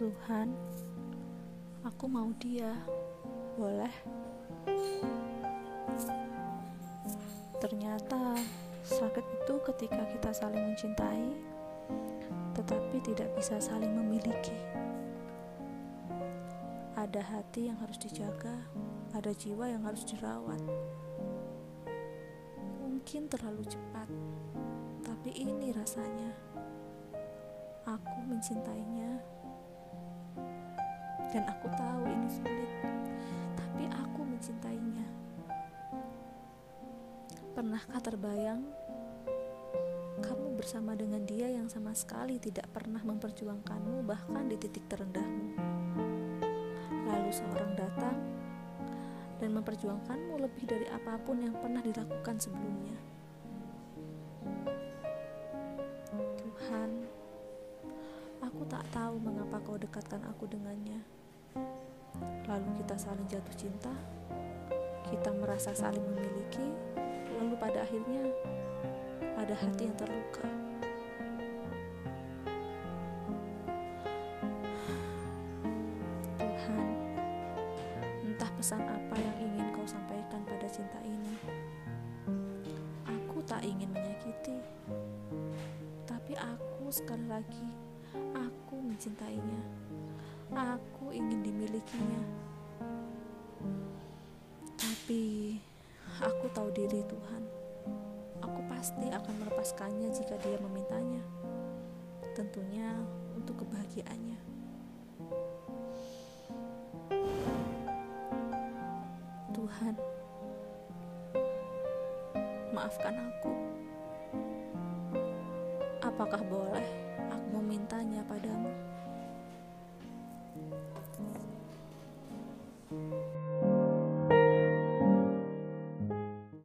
Tuhan, aku mau dia. Boleh? Ternyata sakit itu ketika kita saling mencintai, tetapi tidak bisa saling memiliki. Ada hati yang harus dijaga, ada jiwa yang harus dirawat. Mungkin terlalu cepat, tapi ini rasanya. Aku mencintainya dan aku tahu ini sulit, tapi aku mencintainya. Pernahkah terbayang kamu bersama dengan dia yang sama sekali tidak pernah memperjuangkanmu, bahkan di titik terendahmu? Lalu seorang datang dan memperjuangkanmu lebih dari apa pun yang pernah dilakukan sebelumnya. Tuhan, aku tak tahu mengapa kau dekatkan aku dengannya lalu kita saling jatuh cinta, kita merasa saling memiliki, lalu pada akhirnya ada hati yang terluka. Tuhan, entah pesan apa yang ingin kau sampaikan pada cinta ini. Aku tak ingin menyakiti, tapi aku sekali lagi, aku mencintainya. Aku ingin dimilikinya. Tapi aku tahu diri Tuhan. Aku pasti akan melepaskannya jika dia memintanya. Tentunya untuk kebahagiaannya. Tuhan, maafkan aku. Apakah boleh aku memintanya padamu?